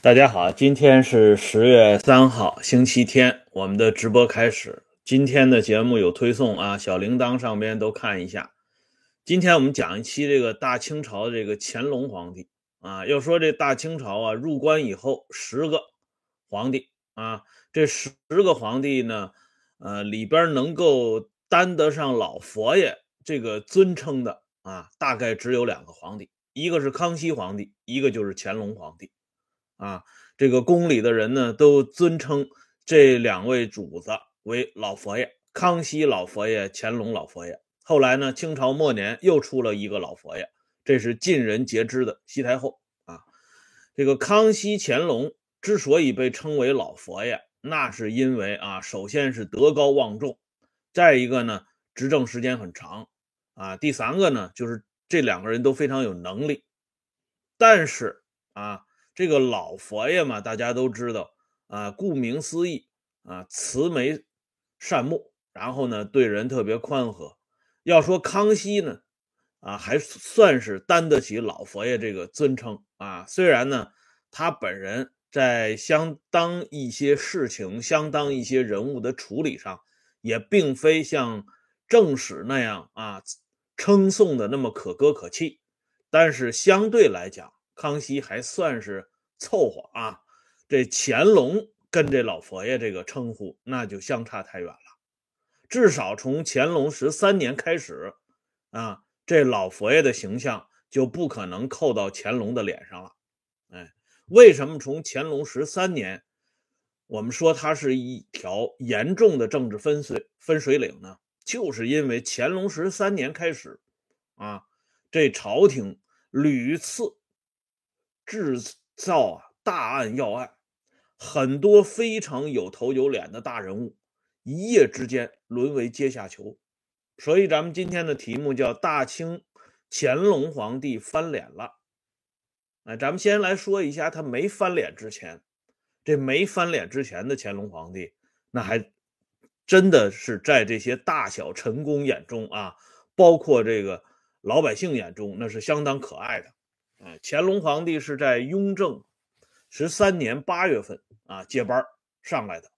大家好，今天是十月三号，星期天，我们的直播开始。今天的节目有推送啊，小铃铛上边都看一下。今天我们讲一期这个大清朝这个乾隆皇帝啊。要说这大清朝啊，入关以后十个皇帝啊，这十个皇帝呢，呃，里边能够担得上老佛爷这个尊称的啊，大概只有两个皇帝，一个是康熙皇帝，一个就是乾隆皇帝。啊，这个宫里的人呢，都尊称这两位主子为老佛爷，康熙老佛爷、乾隆老佛爷。后来呢，清朝末年又出了一个老佛爷，这是尽人皆知的西太后啊。这个康熙、乾隆之所以被称为老佛爷，那是因为啊，首先是德高望重，再一个呢，执政时间很长啊，第三个呢，就是这两个人都非常有能力。但是啊。这个老佛爷嘛，大家都知道啊，顾名思义啊，慈眉善目，然后呢，对人特别宽和。要说康熙呢，啊，还算是担得起老佛爷这个尊称啊。虽然呢，他本人在相当一些事情、相当一些人物的处理上，也并非像正史那样啊称颂的那么可歌可泣，但是相对来讲。康熙还算是凑合啊，这乾隆跟这老佛爷这个称呼那就相差太远了。至少从乾隆十三年开始啊，这老佛爷的形象就不可能扣到乾隆的脸上了。哎，为什么从乾隆十三年，我们说它是一条严重的政治分水分水岭呢？就是因为乾隆十三年开始啊，这朝廷屡次。制造啊大案要案，很多非常有头有脸的大人物，一夜之间沦为阶下囚。所以咱们今天的题目叫“大清乾隆皇帝翻脸了”。哎，咱们先来说一下他没翻脸之前，这没翻脸之前的乾隆皇帝，那还真的是在这些大小臣工眼中啊，包括这个老百姓眼中，那是相当可爱的。哎，乾隆皇帝是在雍正十三年八月份啊接班上来的。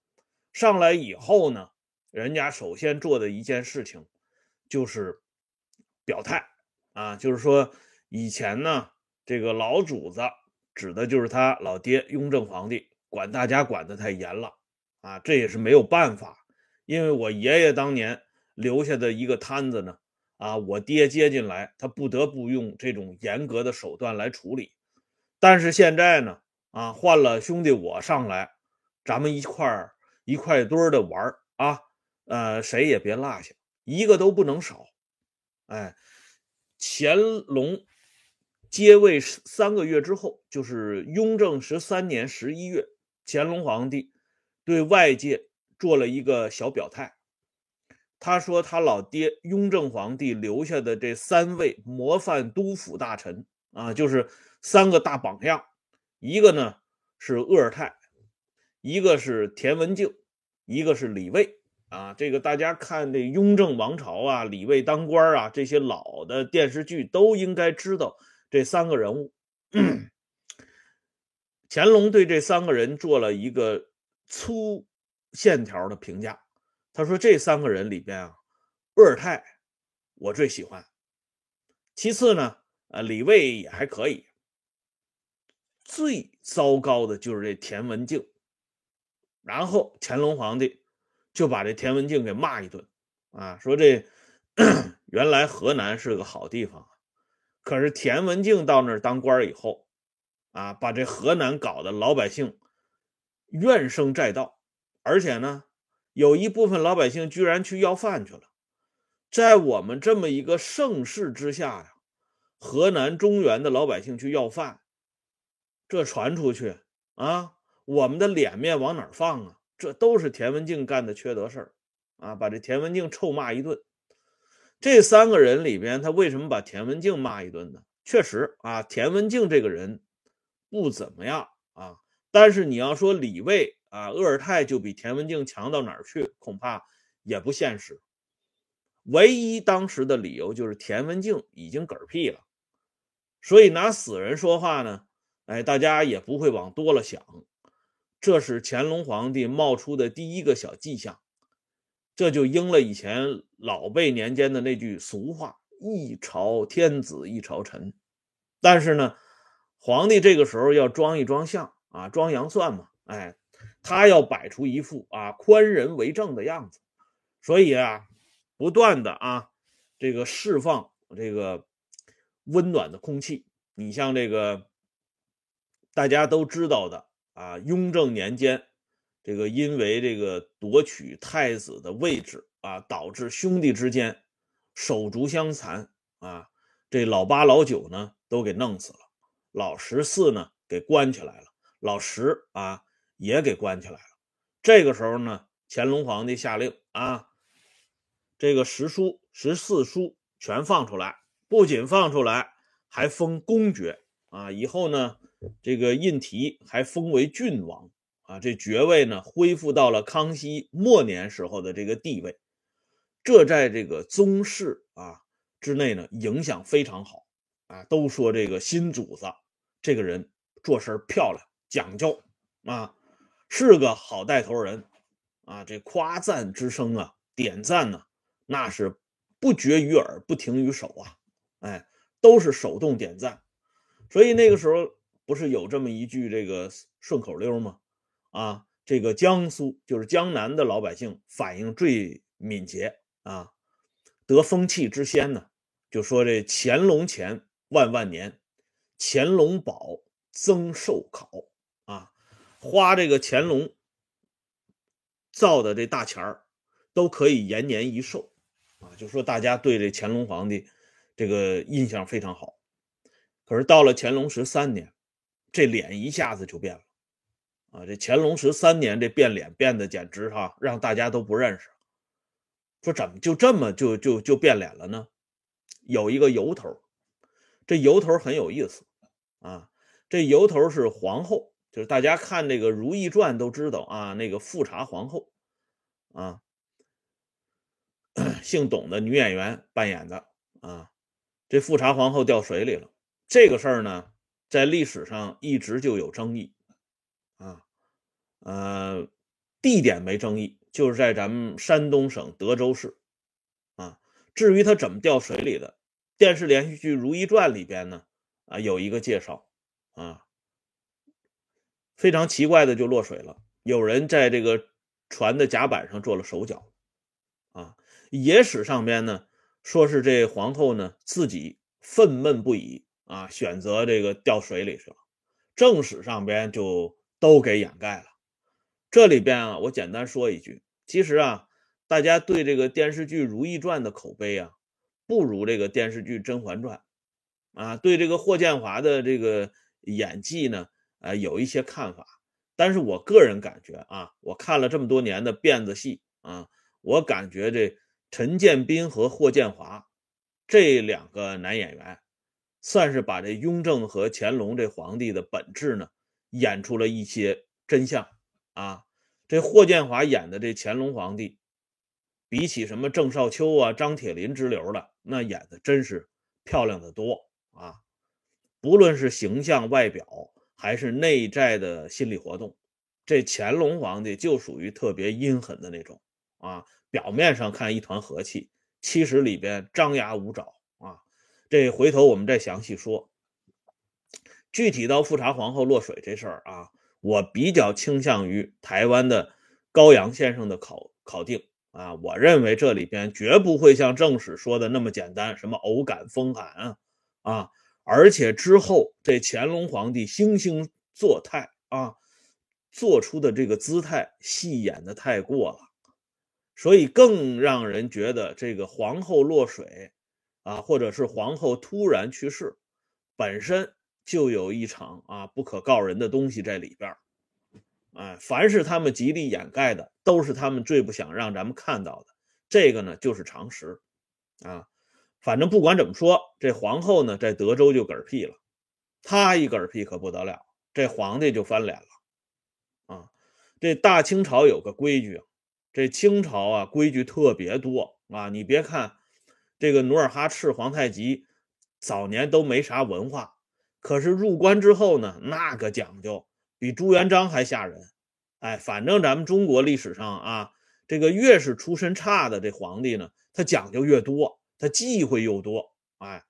上来以后呢，人家首先做的一件事情就是表态啊，就是说以前呢，这个老主子指的就是他老爹雍正皇帝，管大家管得太严了啊，这也是没有办法，因为我爷爷当年留下的一个摊子呢。啊，我爹接进来，他不得不用这种严格的手段来处理。但是现在呢，啊，换了兄弟我上来，咱们一块儿一块堆儿的玩啊，呃，谁也别落下，一个都不能少。哎，乾隆接位三个月之后，就是雍正十三年十一月，乾隆皇帝对外界做了一个小表态。他说：“他老爹雍正皇帝留下的这三位模范督抚大臣啊，就是三个大榜样，一个呢是鄂尔泰，一个是田文镜，一个是李卫啊。这个大家看这雍正王朝啊，李卫当官啊，这些老的电视剧都应该知道这三个人物。乾隆对这三个人做了一个粗线条的评价。”他说：“这三个人里边啊，鄂尔泰我最喜欢，其次呢，呃，李卫也还可以，最糟糕的就是这田文镜。然后乾隆皇帝就把这田文镜给骂一顿，啊，说这 原来河南是个好地方，可是田文镜到那儿当官以后，啊，把这河南搞得老百姓怨声载道，而且呢。”有一部分老百姓居然去要饭去了，在我们这么一个盛世之下呀，河南中原的老百姓去要饭，这传出去啊，我们的脸面往哪放啊？这都是田文镜干的缺德事儿啊！把这田文镜臭骂一顿。这三个人里边，他为什么把田文镜骂一顿呢？确实啊，田文镜这个人不怎么样啊，但是你要说李卫。啊，鄂尔泰就比田文镜强到哪儿去？恐怕也不现实。唯一当时的理由就是田文镜已经嗝屁了，所以拿死人说话呢，哎，大家也不会往多了想。这是乾隆皇帝冒出的第一个小迹象，这就应了以前老辈年间的那句俗话：“一朝天子一朝臣。”但是呢，皇帝这个时候要装一装相啊，装洋蒜嘛，哎，他要摆出一副啊宽仁为政的样子，所以啊，不断的啊这个释放这个温暖的空气。你像这个大家都知道的。啊，雍正年间，这个因为这个夺取太子的位置啊，导致兄弟之间手足相残啊。这老八、老九呢都给弄死了，老十四呢给关起来了，老十啊也给关起来了。这个时候呢，乾隆皇帝下令啊，这个十叔、十四叔全放出来，不仅放出来，还封公爵啊。以后呢。这个胤禔还封为郡王啊，这爵位呢恢复到了康熙末年时候的这个地位，这在这个宗室啊之内呢影响非常好啊，都说这个新主子这个人做事漂亮讲究啊，是个好带头人啊，这夸赞之声啊，点赞呢那是不绝于耳，不停于手啊，哎，都是手动点赞，所以那个时候。不是有这么一句这个顺口溜吗？啊，这个江苏就是江南的老百姓反应最敏捷啊，得风气之先呢，就说这乾隆钱万万年，乾隆宝增寿考，花这个乾隆造的这大钱儿都可以延年益寿啊，就说大家对这乾隆皇帝这个印象非常好。可是到了乾隆十三年。这脸一下子就变了，啊，这乾隆十三年这变脸变得简直哈，让大家都不认识。说怎么就这么就就就变脸了呢？有一个由头，这由头很有意思啊。这由头是皇后，就是大家看这个《如懿传》都知道啊，那个富察皇后啊，姓董的女演员扮演的啊。这富察皇后掉水里了，这个事儿呢。在历史上一直就有争议，啊，呃，地点没争议，就是在咱们山东省德州市，啊，至于他怎么掉水里的，电视连续剧《如懿传》里边呢，啊，有一个介绍，啊，非常奇怪的就落水了，有人在这个船的甲板上做了手脚，啊，野史上边呢说是这皇后呢自己愤懑不已。啊，选择这个掉水里去了，正史上边就都给掩盖了。这里边啊，我简单说一句，其实啊，大家对这个电视剧《如懿传》的口碑啊，不如这个电视剧《甄嬛传》啊。对这个霍建华的这个演技呢，呃，有一些看法。但是我个人感觉啊，我看了这么多年的辫子戏啊，我感觉这陈建斌和霍建华这两个男演员。算是把这雍正和乾隆这皇帝的本质呢，演出了一些真相啊。这霍建华演的这乾隆皇帝，比起什么郑少秋啊、张铁林之流的，那演的真是漂亮的多啊。不论是形象、外表，还是内在的心理活动，这乾隆皇帝就属于特别阴狠的那种啊。表面上看一团和气，其实里边张牙舞爪啊。这回头我们再详细说。具体到富察皇后落水这事儿啊，我比较倾向于台湾的高阳先生的考考定啊。我认为这里边绝不会像正史说的那么简单，什么偶感风寒啊啊！而且之后这乾隆皇帝惺惺作态啊，做出的这个姿态戏演的太过了，所以更让人觉得这个皇后落水。啊，或者是皇后突然去世，本身就有一场啊不可告人的东西在里边哎，凡是他们极力掩盖的，都是他们最不想让咱们看到的。这个呢，就是常识啊。反正不管怎么说，这皇后呢在德州就嗝屁了，她一嗝屁可不得了，这皇帝就翻脸了啊。这大清朝有个规矩，这清朝啊规矩特别多啊，你别看。这个努尔哈赤、皇太极早年都没啥文化，可是入关之后呢，那个讲究比朱元璋还吓人。哎，反正咱们中国历史上啊，这个越是出身差的这皇帝呢，他讲究越多，他忌讳又多。哎，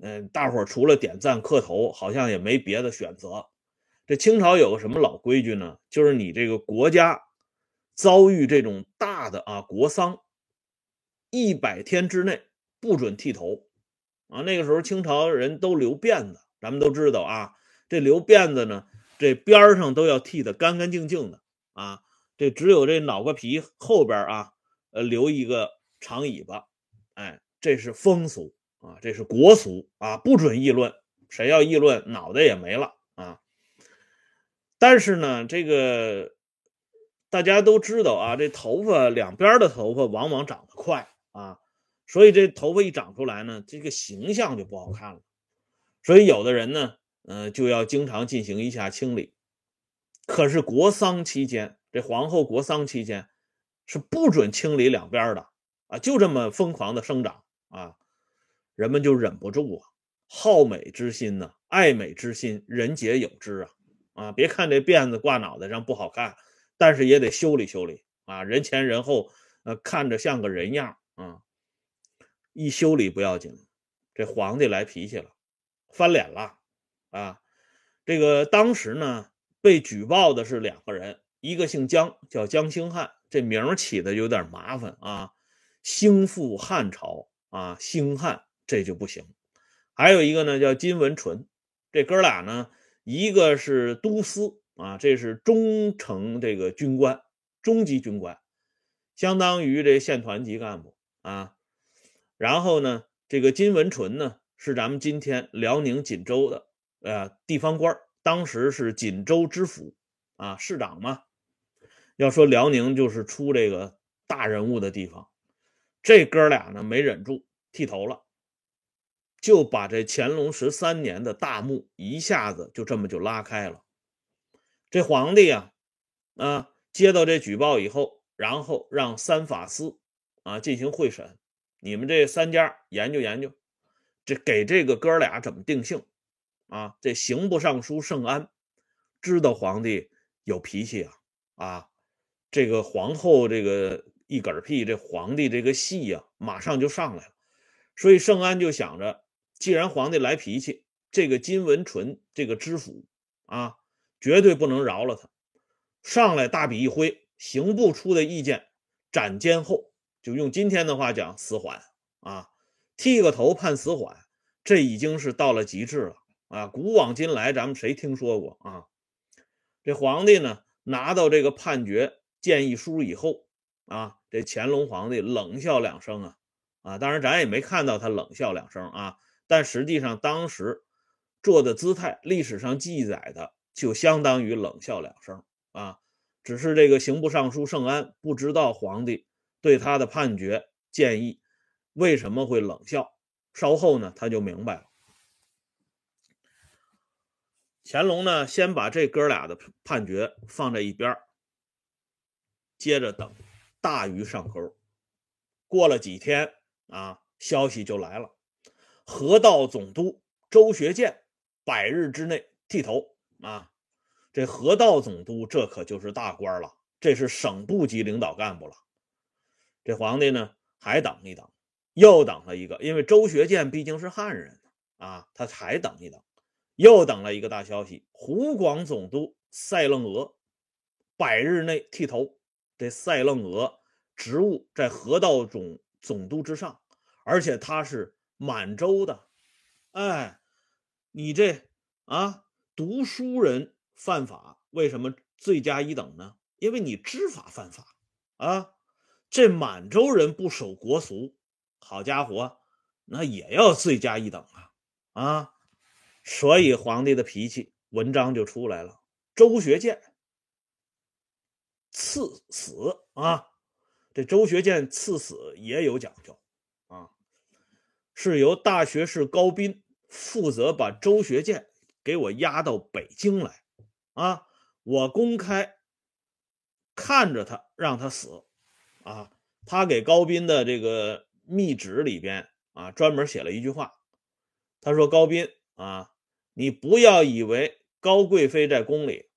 嗯，大伙除了点赞磕头，好像也没别的选择。这清朝有个什么老规矩呢？就是你这个国家遭遇这种大的啊国丧，一百天之内不准剃头啊。那个时候清朝人都留辫子。咱们都知道啊，这留辫子呢，这边上都要剃得干干净净的啊。这只有这脑瓜皮后边啊，呃，留一个长尾巴，哎，这是风俗啊，这是国俗啊，不准议论。谁要议论，脑袋也没了啊。但是呢，这个大家都知道啊，这头发两边的头发往往长得快啊，所以这头发一长出来呢，这个形象就不好看了。所以有的人呢，嗯，就要经常进行一下清理。可是国丧期间，这皇后国丧期间是不准清理两边的啊，就这么疯狂的生长啊，人们就忍不住啊，好美之心呢，爱美之心，人皆有之啊啊！别看这辫子挂脑袋上不好看，但是也得修理修理啊，人前人后，呃，看着像个人样啊。一修理不要紧，这皇帝来脾气了。翻脸了，啊，这个当时呢被举报的是两个人，一个姓姜，叫姜兴汉，这名起的有点麻烦啊，兴复汉朝啊，兴汉这就不行。还有一个呢叫金文纯，这哥俩呢，一个是都司啊，这是中层这个军官，中级军官，相当于这县团级干部啊。然后呢，这个金文纯呢。是咱们今天辽宁锦州的呃地方官，当时是锦州知府啊，市长嘛。要说辽宁就是出这个大人物的地方，这哥俩呢没忍住剃头了，就把这乾隆十三年的大幕一下子就这么就拉开了。这皇帝啊啊接到这举报以后，然后让三法司啊进行会审，你们这三家研究研究。这给这个哥俩怎么定性啊？这刑部尚书盛安知道皇帝有脾气啊啊！这个皇后这个一嗝屁，这皇帝这个戏呀，马上就上来了。所以盛安就想着，既然皇帝来脾气，这个金文纯这个知府啊，绝对不能饶了他。上来大笔一挥，刑部出的意见，斩监后，就用今天的话讲，死缓啊。剃个头判死缓，这已经是到了极致了啊！古往今来，咱们谁听说过啊？这皇帝呢，拿到这个判决建议书以后啊，这乾隆皇帝冷笑两声啊啊！当然，咱也没看到他冷笑两声啊，但实际上当时做的姿态，历史上记载的就相当于冷笑两声啊。只是这个刑部尚书盛安不知道皇帝对他的判决建议。为什么会冷笑？稍后呢，他就明白了。乾隆呢，先把这哥俩的判决放在一边接着等大鱼上钩。过了几天啊，消息就来了：河道总督周学建百日之内剃头啊！这河道总督这可就是大官了，这是省部级领导干部了。这皇帝呢，还等一等。又等了一个，因为周学建毕竟是汉人啊，他还等一等。又等了一个大消息：湖广总督赛楞额百日内剃头。这赛楞额职务在河道总总督之上，而且他是满洲的。哎，你这啊，读书人犯法，为什么罪加一等呢？因为你知法犯法啊。这满洲人不守国俗。好家伙，那也要罪加一等啊！啊，所以皇帝的脾气，文章就出来了。周学建赐死啊！这周学建赐死也有讲究啊，是由大学士高斌负责把周学建给我押到北京来啊，我公开看着他，让他死啊！他给高斌的这个。密旨里边啊，专门写了一句话，他说：“高斌啊，你不要以为高贵妃在宫里，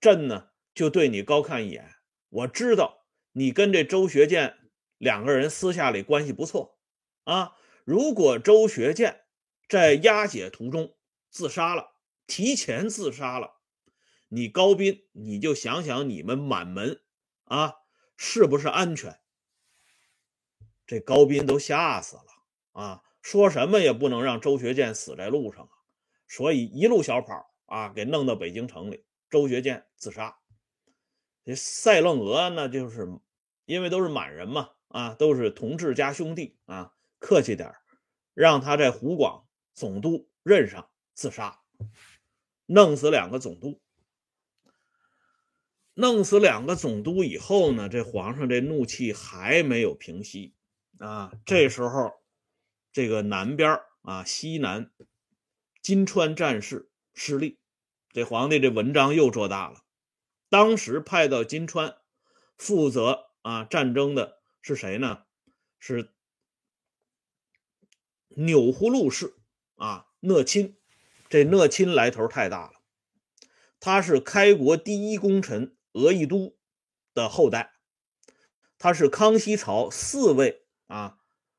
朕呢就对你高看一眼。我知道你跟这周学建两个人私下里关系不错啊。如果周学建在押解途中自杀了，提前自杀了，你高斌你就想想你们满门啊是不是安全？这高斌都吓死了啊！说什么也不能让周学建死在路上啊！所以一路小跑啊，给弄到北京城里。周学建自杀。这赛楞额呢，就是因为都是满人嘛，啊，都是同治家兄弟啊，客气点让他在湖广总督任上自杀，弄死两个总督。弄死两个总督以后呢，这皇上这怒气还没有平息啊。这时候，这个南边啊，西南。金川战事失利，这皇帝这文章又做大了。当时派到金川负责啊战争的是谁呢？是钮祜禄氏啊，讷亲。这讷亲来头太大了，他是开国第一功臣额亦都的后代，他是康熙朝四位啊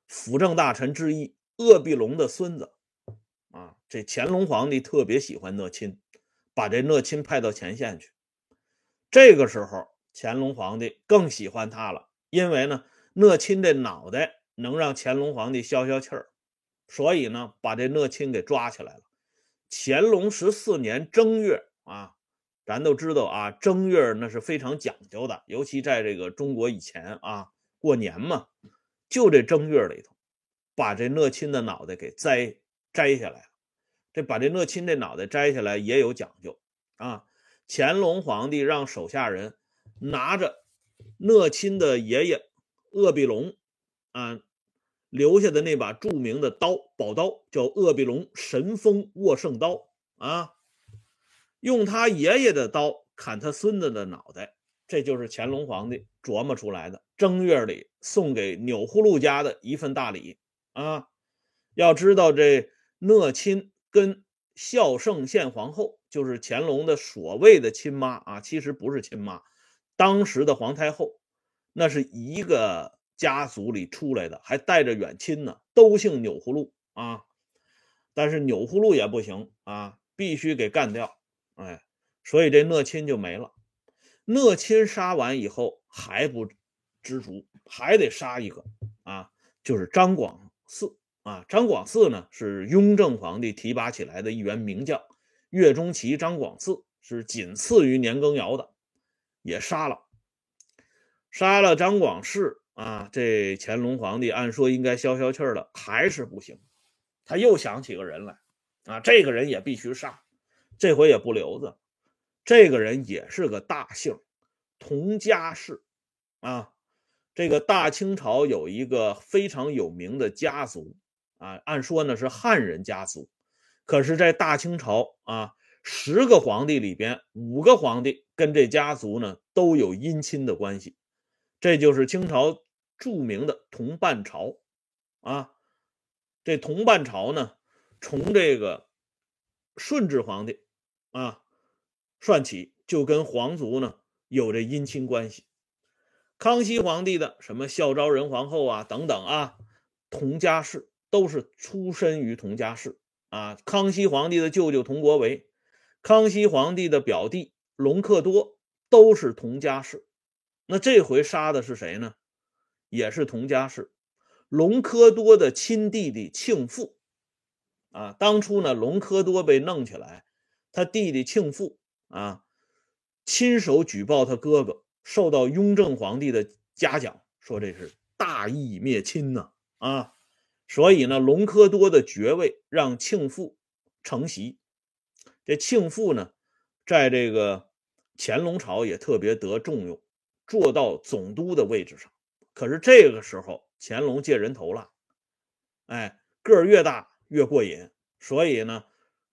辅政大臣之一鄂必龙的孙子。啊，这乾隆皇帝特别喜欢讷亲，把这讷亲派到前线去。这个时候，乾隆皇帝更喜欢他了，因为呢，讷亲这脑袋能让乾隆皇帝消消气儿，所以呢，把这讷亲给抓起来了。乾隆十四年正月啊，咱都知道啊，正月那是非常讲究的，尤其在这个中国以前啊，过年嘛，就这正月里头，把这讷亲的脑袋给摘。摘下来这把这讷亲这脑袋摘下来也有讲究啊。乾隆皇帝让手下人拿着讷亲的爷爷鄂必龙啊留下的那把著名的刀宝刀，叫鄂必龙神锋握圣刀啊，用他爷爷的刀砍他孙子的脑袋，这就是乾隆皇帝琢磨出来的。正月里送给钮祜禄家的一份大礼啊，要知道这。讷亲跟孝圣宪皇后，就是乾隆的所谓的亲妈啊，其实不是亲妈。当时的皇太后，那是一个家族里出来的，还带着远亲呢，都姓钮祜禄啊。但是钮祜禄也不行啊，必须给干掉。哎，所以这讷亲就没了。讷亲杀完以后还不知足，还得杀一个啊，就是张广嗣。啊，张广嗣呢是雍正皇帝提拔起来的一员名将，岳钟琪、张广嗣是仅次于年羹尧的，也杀了，杀了张广嗣啊！这乾隆皇帝按说应该消消气儿了，还是不行，他又想起个人来啊，这个人也必须杀，这回也不留着，这个人也是个大姓，佟家氏啊，这个大清朝有一个非常有名的家族。啊，按说呢是汉人家族，可是，在大清朝啊，十个皇帝里边，五个皇帝跟这家族呢都有姻亲的关系，这就是清朝著名的同伴朝啊。这同伴朝呢，从这个顺治皇帝啊算起，就跟皇族呢有这姻亲关系。康熙皇帝的什么孝昭仁皇后啊等等啊，同家氏。都是出身于佟家氏啊。康熙皇帝的舅舅佟国维，康熙皇帝的表弟隆科多都是佟家氏。那这回杀的是谁呢？也是佟家氏。隆科多的亲弟弟庆父啊。当初呢，隆科多被弄起来，他弟弟庆父啊，亲手举报他哥哥，受到雍正皇帝的嘉奖，说这是大义灭亲呢啊。所以呢，隆科多的爵位让庆父承袭。这庆父呢，在这个乾隆朝也特别得重用，做到总督的位置上。可是这个时候，乾隆借人头了，哎，个儿越大越过瘾。所以呢，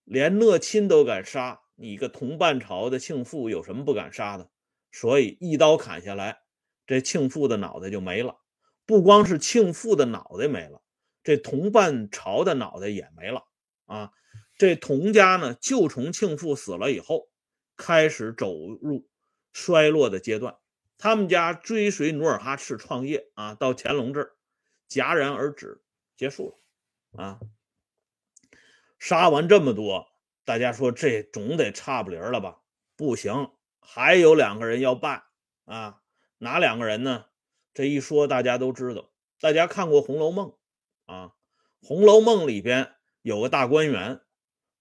连讷亲都敢杀，你个同伴朝的庆父有什么不敢杀的？所以一刀砍下来，这庆父的脑袋就没了。不光是庆父的脑袋没了。这同伴朝的脑袋也没了啊！这佟家呢，旧重庆父死了以后，开始走入衰落的阶段。他们家追随努尔哈赤创业啊，到乾隆这儿戛然而止，结束了啊。杀完这么多，大家说这总得差不离了吧？不行，还有两个人要办啊。哪两个人呢？这一说大家都知道。大家看过《红楼梦》啊，《红楼梦》里边有个大观园，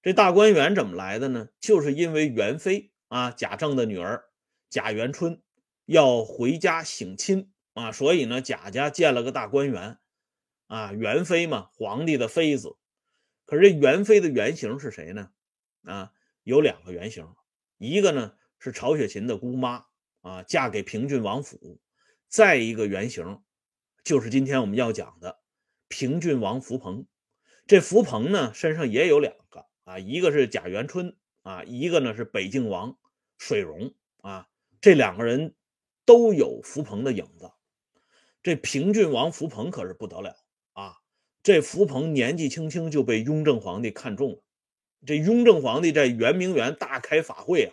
这大观园怎么来的呢？就是因为元妃啊，贾政的女儿贾元春。要回家省亲啊，所以呢，贾家建了个大观园，啊，元妃嘛，皇帝的妃子。可是这元妃的原型是谁呢？啊，有两个原型，一个呢是曹雪芹的姑妈啊，嫁给平郡王府；再一个原型，就是今天我们要讲的平郡王福鹏。这福鹏呢，身上也有两个啊，一个是贾元春啊，一个呢是北静王水溶啊，这两个人。都有福鹏的影子，这平郡王福鹏可是不得了啊！这福鹏年纪轻轻就被雍正皇帝看中了。这雍正皇帝在圆明园大开法会啊，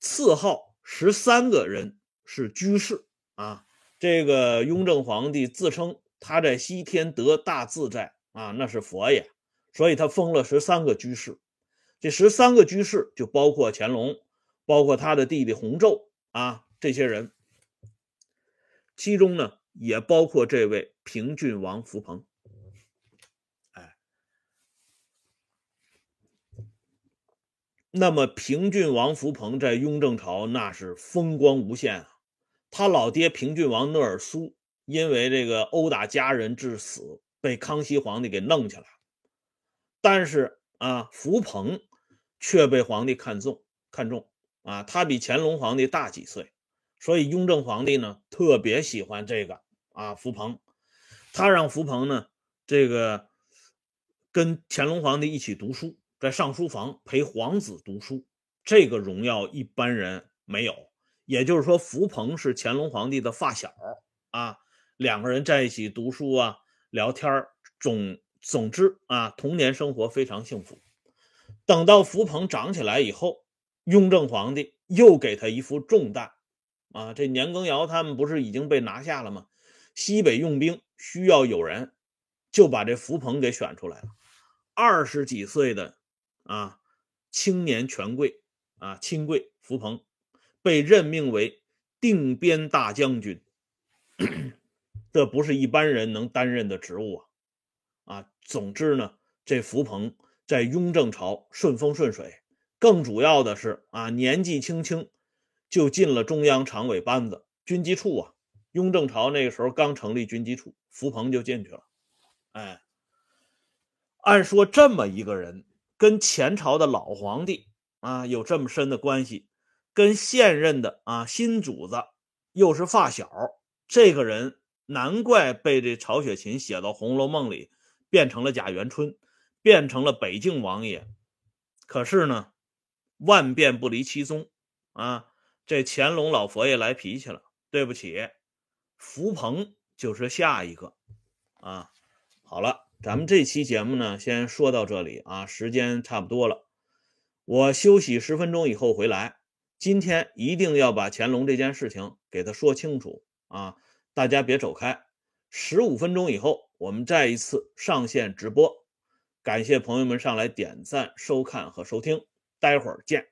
赐号十三个人是居士啊。这个雍正皇帝自称他在西天得大自在啊，那是佛爷，所以他封了十三个居士。这十三个居士就包括乾隆，包括他的弟弟弘昼啊。这些人，其中呢也包括这位平郡王福鹏。哎，那么平郡王福鹏在雍正朝那是风光无限啊。他老爹平郡王讷尔苏因为这个殴打家人致死，被康熙皇帝给弄起来。但是啊，福鹏却被皇帝看中，看中啊，他比乾隆皇帝大几岁。所以雍正皇帝呢特别喜欢这个啊福鹏，他让福鹏呢这个跟乾隆皇帝一起读书，在上书房陪皇子读书，这个荣耀一般人没有。也就是说，福鹏是乾隆皇帝的发小啊，两个人在一起读书啊，聊天总总之啊，童年生活非常幸福。等到福鹏长起来以后，雍正皇帝又给他一副重担。啊，这年羹尧他们不是已经被拿下了吗？西北用兵需要有人，就把这福鹏给选出来了。二十几岁的啊青年权贵啊亲贵福鹏，被任命为定边大将军，这不是一般人能担任的职务啊！啊，总之呢，这福鹏在雍正朝顺风顺水，更主要的是啊年纪轻轻。就进了中央常委班子军机处啊，雍正朝那个时候刚成立军机处，福鹏就进去了。哎，按说这么一个人跟前朝的老皇帝啊有这么深的关系，跟现任的啊新主子又是发小，这个人难怪被这曹雪芹写到《红楼梦》里，变成了贾元春，变成了北静王爷。可是呢，万变不离其宗啊。这乾隆老佛爷来脾气了，对不起，福鹏就是下一个啊。好了，咱们这期节目呢，先说到这里啊，时间差不多了，我休息十分钟以后回来。今天一定要把乾隆这件事情给他说清楚啊，大家别走开。十五分钟以后，我们再一次上线直播。感谢朋友们上来点赞、收看和收听，待会儿见。